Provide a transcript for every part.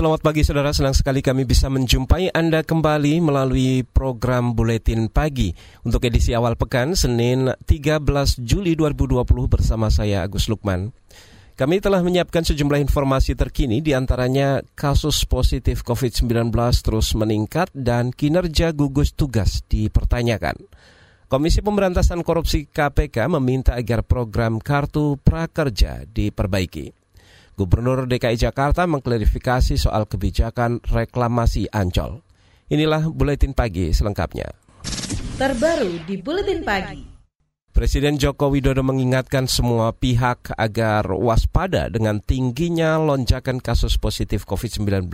Selamat pagi saudara, senang sekali kami bisa menjumpai Anda kembali melalui program Buletin Pagi untuk edisi awal pekan Senin 13 Juli 2020 bersama saya Agus Lukman. Kami telah menyiapkan sejumlah informasi terkini di antaranya kasus positif COVID-19 terus meningkat dan kinerja gugus tugas dipertanyakan. Komisi Pemberantasan Korupsi KPK meminta agar program Kartu Prakerja diperbaiki. Gubernur DKI Jakarta mengklarifikasi soal kebijakan reklamasi Ancol. Inilah buletin pagi selengkapnya. Terbaru di buletin pagi. Presiden Joko Widodo mengingatkan semua pihak agar waspada dengan tingginya lonjakan kasus positif COVID-19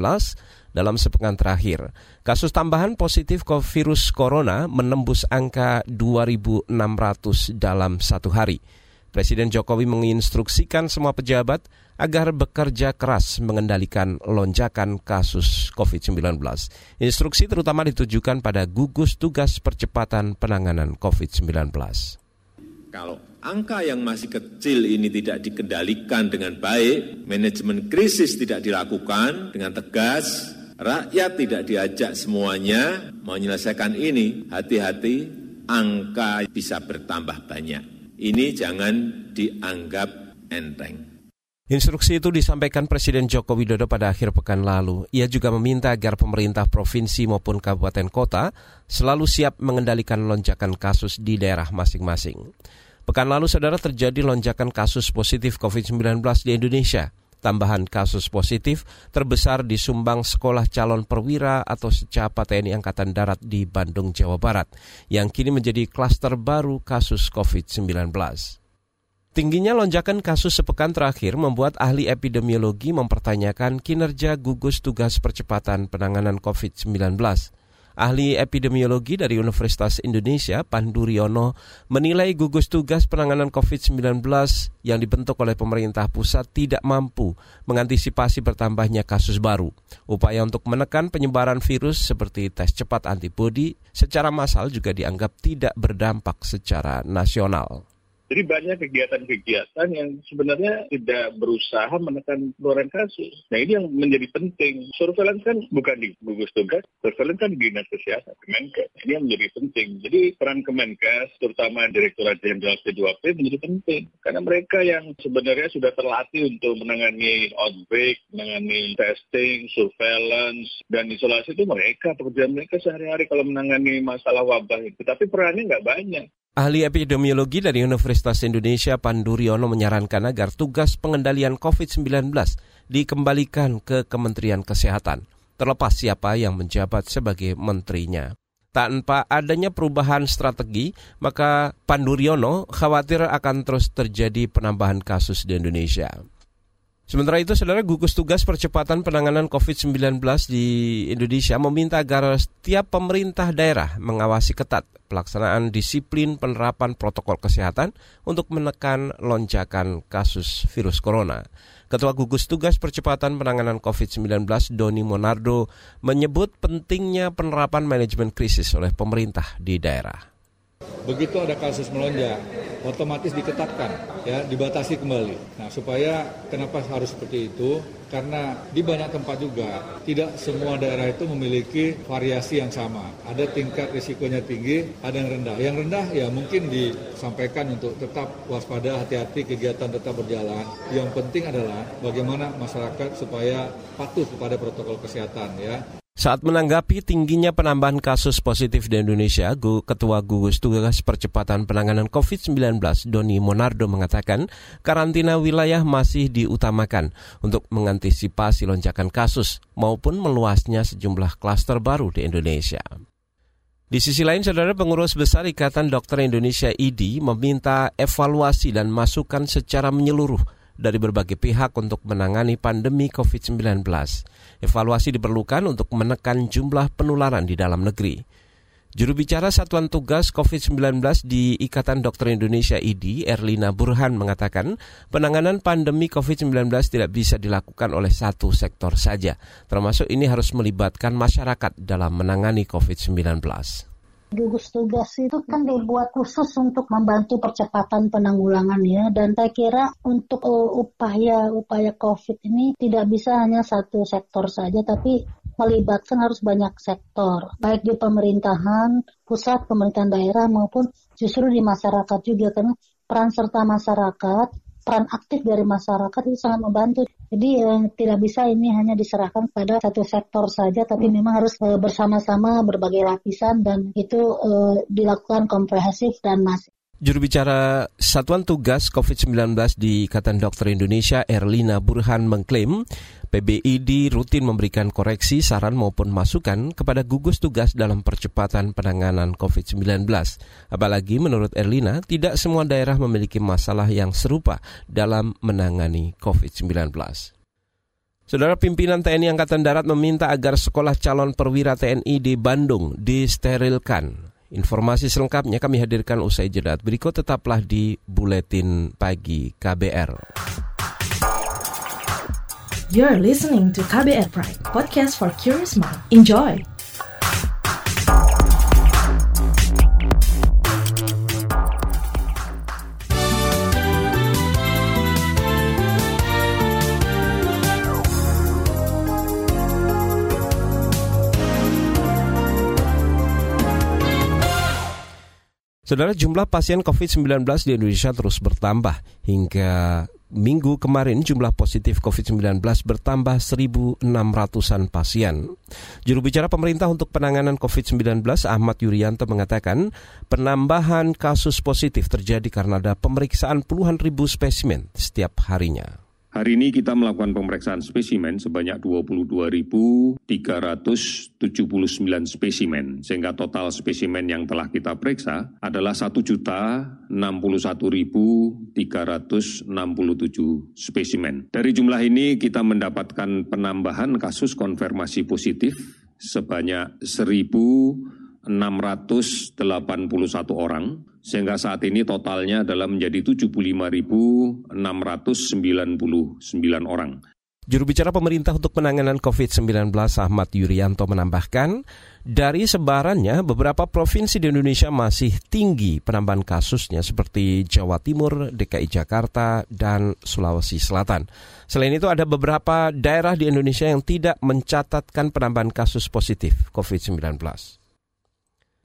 dalam sepekan terakhir. Kasus tambahan positif virus corona menembus angka 2.600 dalam satu hari. Presiden Jokowi menginstruksikan semua pejabat agar bekerja keras mengendalikan lonjakan kasus COVID-19. Instruksi terutama ditujukan pada gugus tugas percepatan penanganan COVID-19. Kalau angka yang masih kecil ini tidak dikendalikan dengan baik, manajemen krisis tidak dilakukan dengan tegas, rakyat tidak diajak semuanya menyelesaikan ini, hati-hati angka bisa bertambah banyak. Ini jangan dianggap enteng. Instruksi itu disampaikan Presiden Joko Widodo pada akhir pekan lalu. Ia juga meminta agar pemerintah provinsi maupun kabupaten kota selalu siap mengendalikan lonjakan kasus di daerah masing-masing. Pekan lalu, saudara, terjadi lonjakan kasus positif COVID-19 di Indonesia. Tambahan kasus positif terbesar di Sumbang Sekolah Calon Perwira atau Secapa TNI Angkatan Darat di Bandung, Jawa Barat, yang kini menjadi klaster baru kasus COVID-19. Tingginya lonjakan kasus sepekan terakhir membuat ahli epidemiologi mempertanyakan kinerja gugus tugas percepatan penanganan COVID-19. Ahli epidemiologi dari Universitas Indonesia, Pandu Riono, menilai gugus tugas penanganan COVID-19 yang dibentuk oleh pemerintah pusat tidak mampu mengantisipasi bertambahnya kasus baru. Upaya untuk menekan penyebaran virus seperti tes cepat antibodi secara massal juga dianggap tidak berdampak secara nasional. Jadi banyak kegiatan-kegiatan yang sebenarnya tidak berusaha menekan penularan kasus. Nah ini yang menjadi penting. Surveillance kan bukan di gugus tugas, surveillance kan di dinas kesehatan, Kemenkes. Ini yang menjadi penting. Jadi peran Kemenkes, terutama Direktorat Jenderal P2P menjadi penting. Karena mereka yang sebenarnya sudah terlatih untuk menangani outbreak, menangani testing, surveillance, dan isolasi itu mereka, pekerjaan mereka sehari-hari kalau menangani masalah wabah itu. Tapi perannya nggak banyak. Ahli epidemiologi dari Universitas Indonesia Panduriono menyarankan agar tugas pengendalian COVID-19 dikembalikan ke Kementerian Kesehatan, terlepas siapa yang menjabat sebagai menterinya. Tanpa adanya perubahan strategi, maka Panduriono khawatir akan terus terjadi penambahan kasus di Indonesia. Sementara itu, saudara gugus tugas percepatan penanganan COVID-19 di Indonesia meminta agar setiap pemerintah daerah mengawasi ketat pelaksanaan disiplin penerapan protokol kesehatan untuk menekan lonjakan kasus virus corona. Ketua gugus tugas percepatan penanganan COVID-19 Doni Monardo menyebut pentingnya penerapan manajemen krisis oleh pemerintah di daerah. Begitu ada kasus melonjak, otomatis diketatkan, ya, dibatasi kembali. Nah, supaya kenapa harus seperti itu? Karena di banyak tempat juga tidak semua daerah itu memiliki variasi yang sama. Ada tingkat risikonya tinggi, ada yang rendah. Yang rendah ya mungkin disampaikan untuk tetap waspada, hati-hati, kegiatan tetap berjalan. Yang penting adalah bagaimana masyarakat supaya patuh kepada protokol kesehatan ya. Saat menanggapi tingginya penambahan kasus positif di Indonesia, Ketua Gugus Tugas Percepatan Penanganan COVID-19 Doni Monardo mengatakan karantina wilayah masih diutamakan untuk mengantisipasi lonjakan kasus maupun meluasnya sejumlah klaster baru di Indonesia. Di sisi lain, saudara pengurus besar Ikatan Dokter Indonesia IDI meminta evaluasi dan masukan secara menyeluruh dari berbagai pihak untuk menangani pandemi COVID-19. Evaluasi diperlukan untuk menekan jumlah penularan di dalam negeri. Juru bicara Satuan Tugas COVID-19 di Ikatan Dokter Indonesia IDI, Erlina Burhan mengatakan penanganan pandemi COVID-19 tidak bisa dilakukan oleh satu sektor saja, termasuk ini harus melibatkan masyarakat dalam menangani COVID-19 gugus tugas itu kan dibuat khusus untuk membantu percepatan penanggulangan ya dan saya kira untuk uh, upaya upaya COVID ini tidak bisa hanya satu sektor saja tapi melibatkan harus banyak sektor. Baik di pemerintahan pusat pemerintahan daerah maupun justru di masyarakat juga. Karena peran serta masyarakat peran aktif dari masyarakat itu sangat membantu. Jadi eh, tidak bisa ini hanya diserahkan pada satu sektor saja, tapi memang harus eh, bersama-sama berbagai lapisan dan itu eh, dilakukan komprehensif dan masif. Juru bicara Satuan Tugas COVID-19 di Ikatan Dokter Indonesia, Erlina Burhan, mengklaim PBID rutin memberikan koreksi, saran maupun masukan kepada gugus tugas dalam percepatan penanganan COVID-19. Apalagi menurut Erlina, tidak semua daerah memiliki masalah yang serupa dalam menangani COVID-19. Saudara pimpinan TNI Angkatan Darat meminta agar sekolah calon perwira TNI di Bandung disterilkan. Informasi selengkapnya kami hadirkan usai jeda. Berikut tetaplah di Buletin Pagi KBR. You're listening to KBR Pride, podcast for curious mind. Enjoy! Saudara jumlah pasien COVID-19 di Indonesia terus bertambah hingga minggu kemarin jumlah positif COVID-19 bertambah 1.600-an pasien. Juru bicara pemerintah untuk penanganan COVID-19 Ahmad Yuryanto mengatakan penambahan kasus positif terjadi karena ada pemeriksaan puluhan ribu spesimen setiap harinya. Hari ini kita melakukan pemeriksaan spesimen sebanyak 22.379 spesimen, sehingga total spesimen yang telah kita periksa adalah 1.061.367 spesimen. Dari jumlah ini kita mendapatkan penambahan kasus konfirmasi positif sebanyak 1.000 681 orang, sehingga saat ini totalnya adalah menjadi 75.699 orang. Juru bicara pemerintah untuk penanganan COVID-19 Ahmad Yuryanto menambahkan, dari sebarannya beberapa provinsi di Indonesia masih tinggi penambahan kasusnya seperti Jawa Timur, DKI Jakarta, dan Sulawesi Selatan. Selain itu ada beberapa daerah di Indonesia yang tidak mencatatkan penambahan kasus positif COVID-19.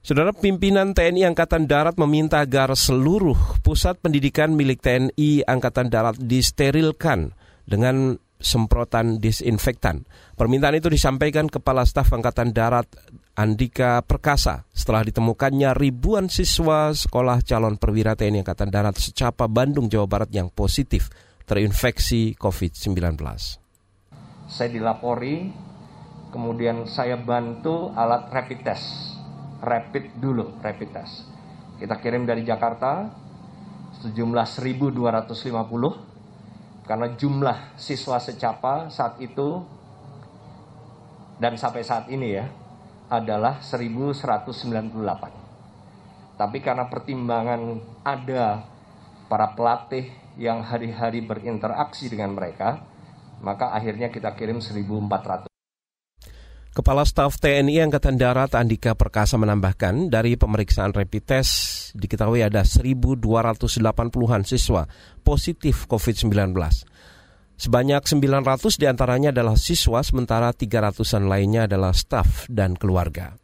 Saudara pimpinan TNI Angkatan Darat meminta agar seluruh pusat pendidikan milik TNI Angkatan Darat disterilkan dengan semprotan disinfektan. Permintaan itu disampaikan Kepala Staf Angkatan Darat Andika Perkasa setelah ditemukannya ribuan siswa sekolah calon perwira TNI Angkatan Darat secapa Bandung, Jawa Barat yang positif terinfeksi COVID-19. Saya dilapori, kemudian saya bantu alat rapid test rapid dulu, rapid test. Kita kirim dari Jakarta sejumlah 1250 karena jumlah siswa secapa saat itu dan sampai saat ini ya adalah 1198. Tapi karena pertimbangan ada para pelatih yang hari-hari berinteraksi dengan mereka, maka akhirnya kita kirim 1400. Kepala Staf TNI Angkatan Darat Andika Perkasa menambahkan dari pemeriksaan rapid test diketahui ada 1.280-an siswa positif COVID-19. Sebanyak 900 di antaranya adalah siswa sementara 300-an lainnya adalah staf dan keluarga.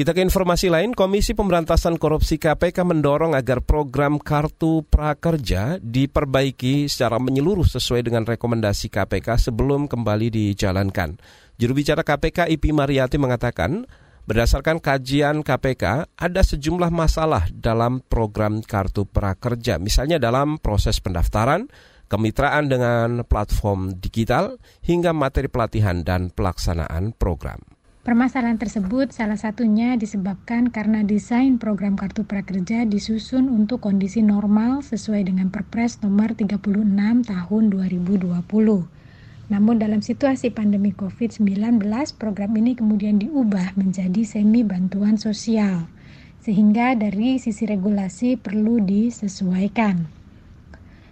Kita ke informasi lain, Komisi Pemberantasan Korupsi KPK mendorong agar program Kartu Prakerja diperbaiki secara menyeluruh sesuai dengan rekomendasi KPK sebelum kembali dijalankan. Juru bicara KPK Ipi Mariati mengatakan, berdasarkan kajian KPK, ada sejumlah masalah dalam program Kartu Prakerja, misalnya dalam proses pendaftaran, kemitraan dengan platform digital, hingga materi pelatihan dan pelaksanaan program. Permasalahan tersebut salah satunya disebabkan karena desain program Kartu Prakerja disusun untuk kondisi normal sesuai dengan Perpres nomor 36 tahun 2020. Namun dalam situasi pandemi COVID-19, program ini kemudian diubah menjadi semi bantuan sosial, sehingga dari sisi regulasi perlu disesuaikan.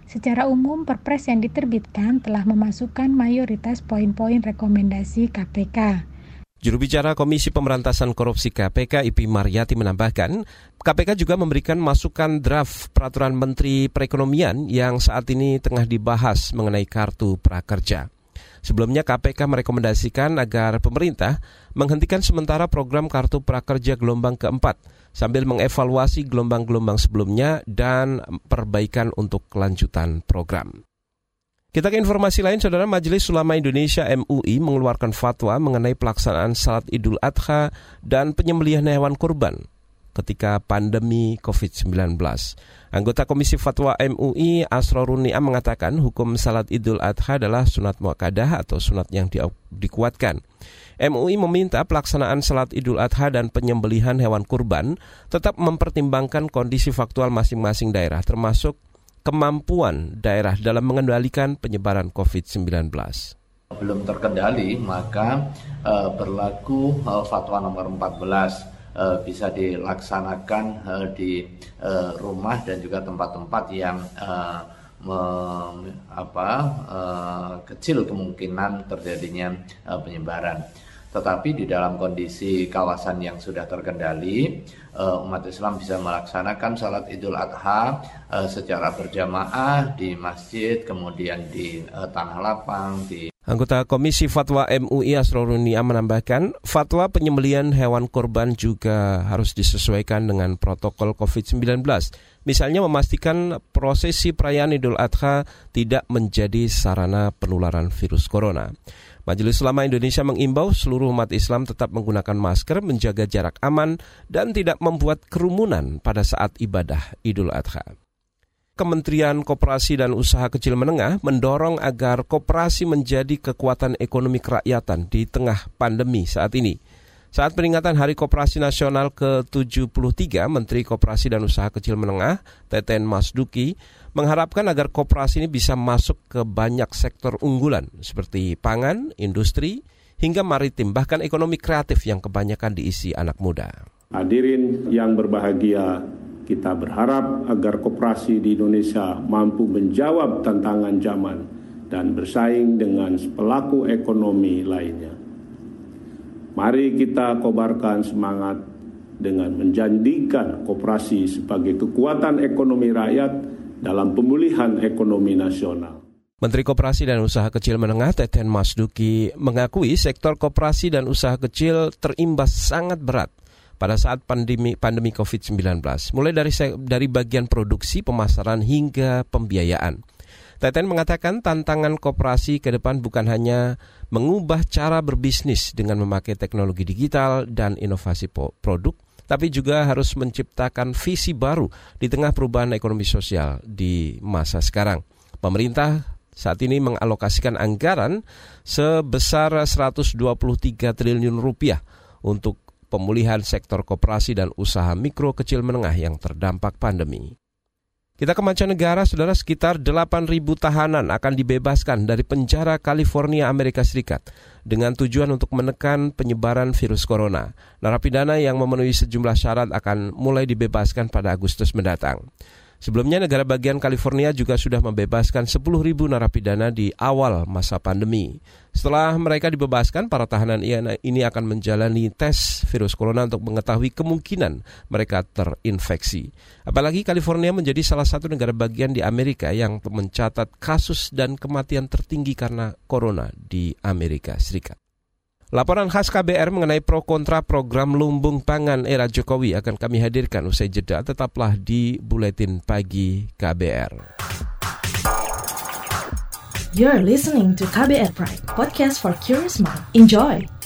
Secara umum, Perpres yang diterbitkan telah memasukkan mayoritas poin-poin rekomendasi KPK. Juru bicara Komisi Pemberantasan Korupsi KPK Ipi Mariati menambahkan, KPK juga memberikan masukan draft peraturan Menteri Perekonomian yang saat ini tengah dibahas mengenai kartu prakerja. Sebelumnya KPK merekomendasikan agar pemerintah menghentikan sementara program kartu prakerja gelombang keempat sambil mengevaluasi gelombang-gelombang sebelumnya dan perbaikan untuk kelanjutan program. Kita ke informasi lain, Saudara Majelis Ulama Indonesia MUI mengeluarkan fatwa mengenai pelaksanaan salat Idul Adha dan penyembelihan hewan kurban ketika pandemi COVID-19. Anggota Komisi Fatwa MUI Asroruni mengatakan hukum salat Idul Adha adalah sunat muakkadah atau sunat yang di dikuatkan. MUI meminta pelaksanaan salat Idul Adha dan penyembelihan hewan kurban tetap mempertimbangkan kondisi faktual masing-masing daerah termasuk kemampuan daerah dalam mengendalikan penyebaran COVID-19 belum terkendali maka uh, berlaku uh, fatwa nomor 14 uh, eh, bisa dilaksanakan di rumah dan juga tempat-tempat yang me, apa, kecil kemungkinan terjadinya penyebaran. Tetapi di dalam kondisi kawasan yang sudah terkendali, eh, umat Islam bisa melaksanakan salat Idul Adha eh, secara berjamaah di masjid, kemudian di eh, tanah lapang, di Anggota Komisi Fatwa MUI Asrorunia menambahkan, fatwa penyembelian hewan korban juga harus disesuaikan dengan protokol COVID-19. Misalnya memastikan prosesi perayaan Idul Adha tidak menjadi sarana penularan virus corona. Majelis Ulama Indonesia mengimbau seluruh umat Islam tetap menggunakan masker, menjaga jarak aman, dan tidak membuat kerumunan pada saat ibadah Idul Adha. Kementerian Koperasi dan Usaha Kecil Menengah mendorong agar koperasi menjadi kekuatan ekonomi kerakyatan di tengah pandemi saat ini. Saat peringatan Hari Koperasi Nasional ke-73, Menteri Koperasi dan Usaha Kecil Menengah, Teten Masduki, mengharapkan agar koperasi ini bisa masuk ke banyak sektor unggulan seperti pangan, industri, hingga maritim, bahkan ekonomi kreatif yang kebanyakan diisi anak muda. Hadirin yang berbahagia, kita berharap agar koperasi di Indonesia mampu menjawab tantangan zaman dan bersaing dengan pelaku ekonomi lainnya. Mari kita kobarkan semangat dengan menjanjikan koperasi sebagai kekuatan ekonomi rakyat dalam pemulihan ekonomi nasional. Menteri Koperasi dan Usaha Kecil Menengah Teten Masduki mengakui sektor koperasi dan usaha kecil terimbas sangat berat pada saat pandemi pandemi COVID-19, mulai dari dari bagian produksi, pemasaran hingga pembiayaan. Teten mengatakan tantangan koperasi ke depan bukan hanya mengubah cara berbisnis dengan memakai teknologi digital dan inovasi produk, tapi juga harus menciptakan visi baru di tengah perubahan ekonomi sosial di masa sekarang. Pemerintah saat ini mengalokasikan anggaran sebesar 123 triliun rupiah untuk pemulihan sektor koperasi dan usaha mikro kecil menengah yang terdampak pandemi. Kita ke mancanegara, saudara sekitar 8.000 tahanan akan dibebaskan dari penjara California, Amerika Serikat dengan tujuan untuk menekan penyebaran virus corona. Narapidana yang memenuhi sejumlah syarat akan mulai dibebaskan pada Agustus mendatang. Sebelumnya negara bagian California juga sudah membebaskan 10.000 narapidana di awal masa pandemi. Setelah mereka dibebaskan, para tahanan ini akan menjalani tes virus corona untuk mengetahui kemungkinan mereka terinfeksi. Apalagi California menjadi salah satu negara bagian di Amerika yang mencatat kasus dan kematian tertinggi karena corona di Amerika Serikat. Laporan khas KBR mengenai pro kontra program lumbung pangan era Jokowi akan kami hadirkan usai jeda. Tetaplah di Buletin Pagi KBR. You're listening to KBR Pride, podcast for curious mind. Enjoy!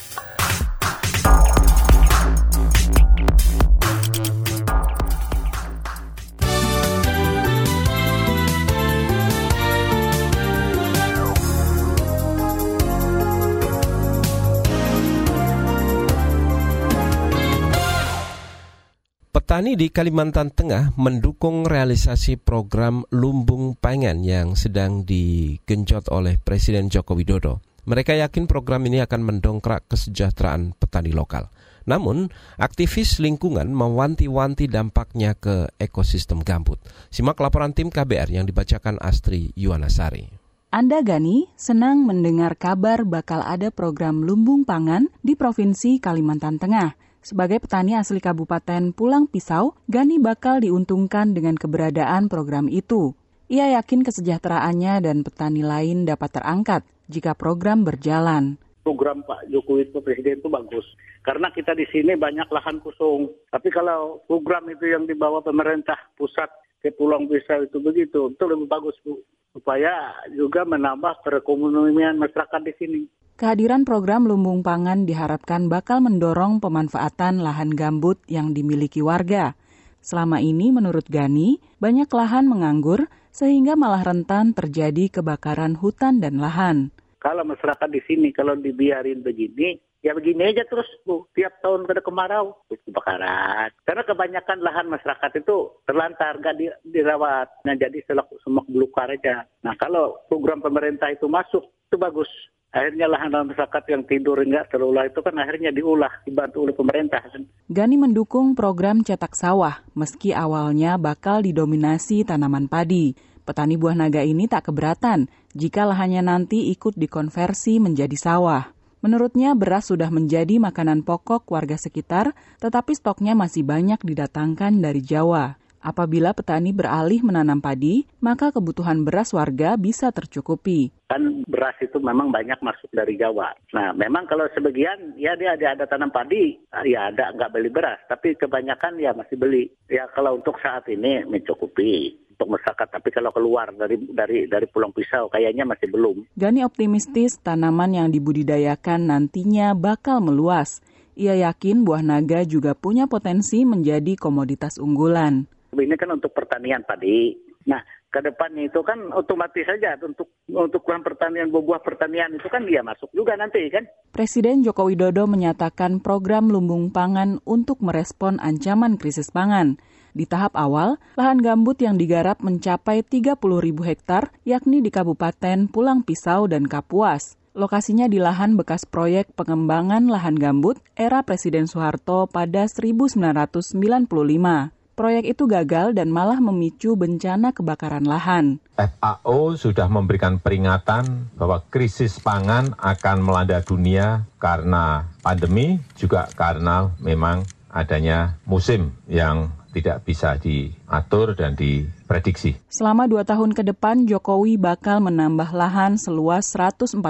Petani di Kalimantan Tengah mendukung realisasi program lumbung pangan yang sedang digenjot oleh Presiden Joko Widodo. Mereka yakin program ini akan mendongkrak kesejahteraan petani lokal. Namun, aktivis lingkungan mewanti-wanti dampaknya ke ekosistem gambut. Simak laporan tim KBR yang dibacakan Astri Yuwanasari. Anda Gani senang mendengar kabar bakal ada program lumbung pangan di Provinsi Kalimantan Tengah. Sebagai petani asli Kabupaten Pulang Pisau, Gani bakal diuntungkan dengan keberadaan program itu. Ia yakin kesejahteraannya dan petani lain dapat terangkat jika program berjalan. Program Pak Jokowi itu Presiden itu bagus. Karena kita di sini banyak lahan kosong. Tapi kalau program itu yang dibawa pemerintah pusat ke Pulang Pisau itu begitu, itu lebih bagus Bu. Supaya juga menambah perekonomian masyarakat di sini. Kehadiran program lumbung pangan diharapkan bakal mendorong pemanfaatan lahan gambut yang dimiliki warga. Selama ini, menurut Gani, banyak lahan menganggur sehingga malah rentan terjadi kebakaran hutan dan lahan. Kalau masyarakat di sini kalau dibiarin begini, ya begini aja terus bu. Tiap tahun pada kemarau kebakaran. Karena kebanyakan lahan masyarakat itu terlantar, gak dirawat. Nah jadi selak semak belukar aja. Nah kalau program pemerintah itu masuk, itu bagus akhirnya lahan-lahan masyarakat yang tidur enggak terulah itu kan akhirnya diulah dibantu oleh pemerintah. Gani mendukung program cetak sawah meski awalnya bakal didominasi tanaman padi. Petani buah naga ini tak keberatan jika lahannya nanti ikut dikonversi menjadi sawah. Menurutnya beras sudah menjadi makanan pokok warga sekitar, tetapi stoknya masih banyak didatangkan dari Jawa. Apabila petani beralih menanam padi, maka kebutuhan beras warga bisa tercukupi. Kan beras itu memang banyak masuk dari Jawa. Nah, memang kalau sebagian ya dia ada, ada tanam padi, ya ada nggak beli beras, tapi kebanyakan ya masih beli. Ya kalau untuk saat ini mencukupi untuk masyarakat, tapi kalau keluar dari dari dari Pulau Pisau kayaknya masih belum. Gani optimistis tanaman yang dibudidayakan nantinya bakal meluas. Ia yakin buah naga juga punya potensi menjadi komoditas unggulan. Ini kan untuk pertanian padi. Nah, ke depannya itu kan otomatis saja untuk untuk lahan pertanian buah pertanian itu kan dia masuk juga nanti kan. Presiden Joko Widodo menyatakan program lumbung pangan untuk merespon ancaman krisis pangan. Di tahap awal, lahan gambut yang digarap mencapai 30 ribu hektar, yakni di Kabupaten Pulang Pisau dan Kapuas. Lokasinya di lahan bekas proyek pengembangan lahan gambut era Presiden Soeharto pada 1995 proyek itu gagal dan malah memicu bencana kebakaran lahan. FAO sudah memberikan peringatan bahwa krisis pangan akan melanda dunia karena pandemi, juga karena memang adanya musim yang tidak bisa diatur dan diprediksi. Selama dua tahun ke depan, Jokowi bakal menambah lahan seluas 148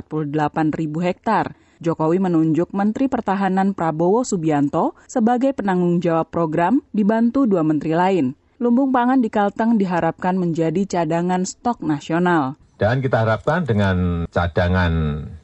ribu hektar Jokowi menunjuk Menteri Pertahanan Prabowo Subianto sebagai penanggung jawab program dibantu dua menteri lain. Lumbung pangan di Kalteng diharapkan menjadi cadangan stok nasional. Dan kita harapkan dengan cadangan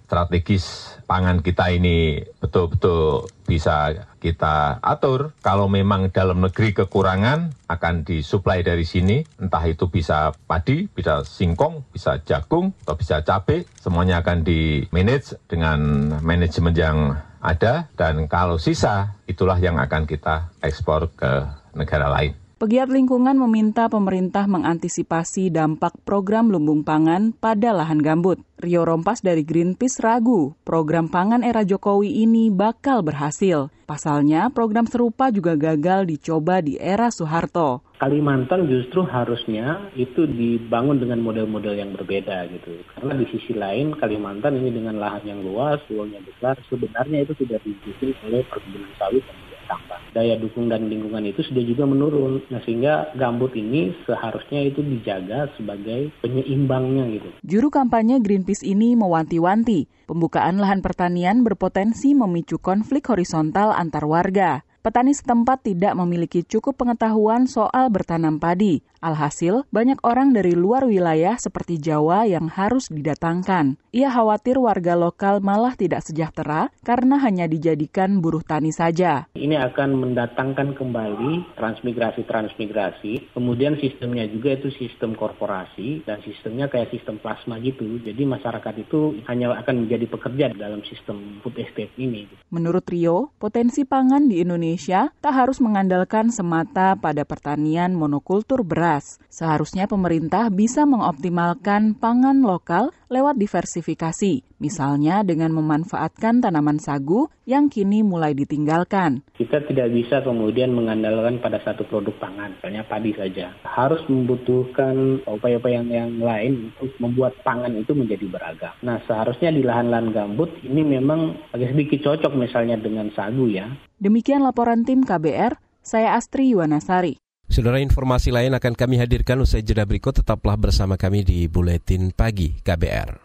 strategis pangan kita ini betul-betul bisa kita atur. Kalau memang dalam negeri kekurangan akan disuplai dari sini, entah itu bisa padi, bisa singkong, bisa jagung, atau bisa cabai, semuanya akan di-manage dengan manajemen yang ada dan kalau sisa itulah yang akan kita ekspor ke negara lain. Pegiat lingkungan meminta pemerintah mengantisipasi dampak program lumbung pangan pada lahan gambut. Rio Rompas dari Greenpeace ragu program pangan era Jokowi ini bakal berhasil. Pasalnya, program serupa juga gagal dicoba di era Soeharto. Kalimantan justru harusnya itu dibangun dengan model-model yang berbeda gitu. Karena di sisi lain Kalimantan ini dengan lahan yang luas, luangnya besar, sebenarnya itu tidak didukung oleh perkebunan sawit tambang. Daya dukung dan lingkungan itu sudah juga menurun. Nah sehingga gambut ini seharusnya itu dijaga sebagai penyeimbangnya gitu. Juru kampanye Greenpeace ini mewanti-wanti pembukaan lahan pertanian berpotensi memicu konflik horizontal antar warga petani setempat tidak memiliki cukup pengetahuan soal bertanam padi. Alhasil, banyak orang dari luar wilayah seperti Jawa yang harus didatangkan. Ia khawatir warga lokal malah tidak sejahtera karena hanya dijadikan buruh tani saja. Ini akan mendatangkan kembali transmigrasi-transmigrasi, kemudian sistemnya juga itu sistem korporasi dan sistemnya kayak sistem plasma gitu. Jadi masyarakat itu hanya akan menjadi pekerja dalam sistem food estate ini. Menurut Rio, potensi pangan di Indonesia tak harus mengandalkan semata pada pertanian monokultur beras. Seharusnya pemerintah bisa mengoptimalkan pangan lokal lewat diversifikasi, misalnya dengan memanfaatkan tanaman sagu yang kini mulai ditinggalkan. Kita tidak bisa kemudian mengandalkan pada satu produk pangan, misalnya padi saja. Harus membutuhkan upaya-upaya yang, yang lain untuk membuat pangan itu menjadi beragam. Nah, seharusnya di lahan-lahan gambut ini memang agak sedikit cocok misalnya dengan sagu ya. Demikian laporan tim KBR, saya Astri Yuwanasari. Saudara informasi lain akan kami hadirkan usai jeda berikut. Tetaplah bersama kami di Buletin Pagi KBR.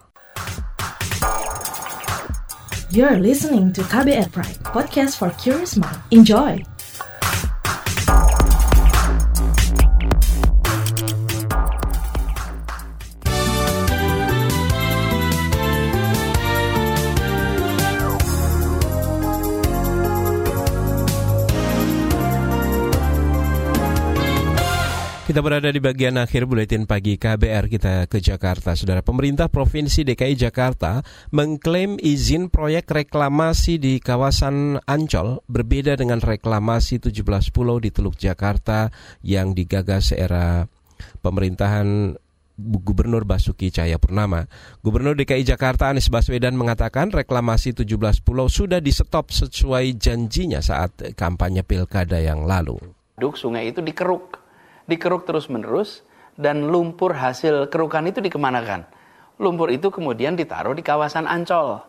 You're listening to KBR Pride, podcast for curious mind. Enjoy! Kita berada di bagian akhir buletin pagi KBR kita ke Jakarta. Saudara pemerintah Provinsi DKI Jakarta mengklaim izin proyek reklamasi di kawasan Ancol berbeda dengan reklamasi 17 pulau di Teluk Jakarta yang digagas era pemerintahan Gubernur Basuki Cahayapurnama. Gubernur DKI Jakarta Anies Baswedan mengatakan reklamasi 17 pulau sudah disetop sesuai janjinya saat kampanye pilkada yang lalu. Duk sungai itu dikeruk dikeruk terus-menerus dan lumpur hasil kerukan itu dikemanakan? Lumpur itu kemudian ditaruh di kawasan Ancol.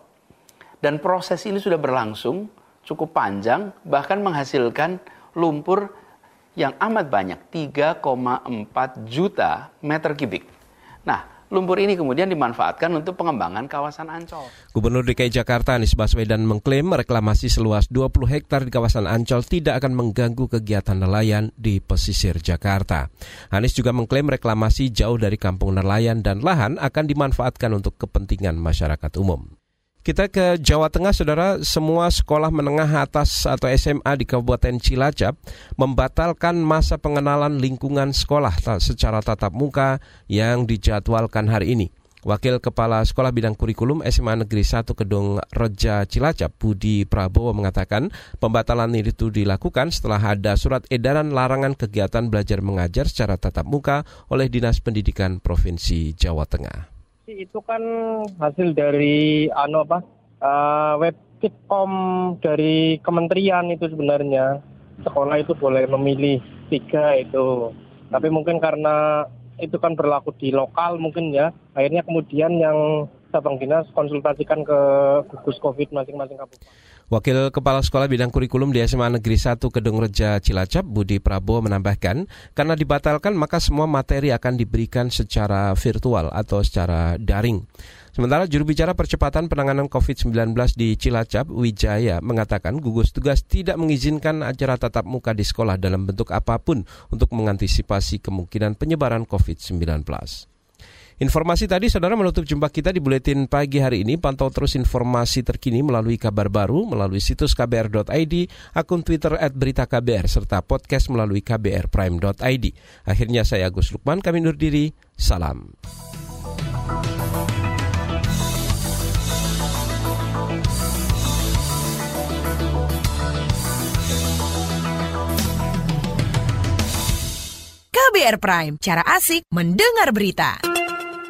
Dan proses ini sudah berlangsung cukup panjang, bahkan menghasilkan lumpur yang amat banyak, 3,4 juta meter kubik. Nah, Lumpur ini kemudian dimanfaatkan untuk pengembangan kawasan Ancol. Gubernur DKI Jakarta Anies Baswedan mengklaim reklamasi seluas 20 hektar di kawasan Ancol tidak akan mengganggu kegiatan nelayan di pesisir Jakarta. Anies juga mengklaim reklamasi jauh dari kampung nelayan dan lahan akan dimanfaatkan untuk kepentingan masyarakat umum. Kita ke Jawa Tengah, saudara. Semua sekolah menengah atas atau SMA di Kabupaten Cilacap membatalkan masa pengenalan lingkungan sekolah secara tatap muka yang dijadwalkan hari ini. Wakil Kepala Sekolah Bidang Kurikulum SMA Negeri 1 Kedung Reja Cilacap, Budi Prabowo mengatakan pembatalan itu dilakukan setelah ada surat edaran larangan kegiatan belajar mengajar secara tatap muka oleh Dinas Pendidikan Provinsi Jawa Tengah itu kan hasil dari anu apa uh, web kitkom dari kementerian itu sebenarnya sekolah itu boleh memilih tiga itu tapi mungkin karena itu kan berlaku di lokal mungkin ya akhirnya kemudian yang Sabang Dinas konsultasikan ke gugus COVID masing-masing kabupaten. Wakil Kepala Sekolah Bidang Kurikulum di SMA Negeri 1 Kedung Reja Cilacap, Budi Prabowo menambahkan, karena dibatalkan maka semua materi akan diberikan secara virtual atau secara daring. Sementara juru bicara percepatan penanganan COVID-19 di Cilacap, Wijaya, mengatakan gugus tugas tidak mengizinkan acara tatap muka di sekolah dalam bentuk apa pun untuk mengantisipasi kemungkinan penyebaran COVID-19. Informasi tadi saudara menutup jumpa kita di Buletin Pagi hari ini. Pantau terus informasi terkini melalui kabar baru, melalui situs kbr.id, akun Twitter at serta podcast melalui kbrprime.id. Akhirnya saya Agus Lukman, kami undur diri. Salam. KBR Prime, cara asik mendengar berita.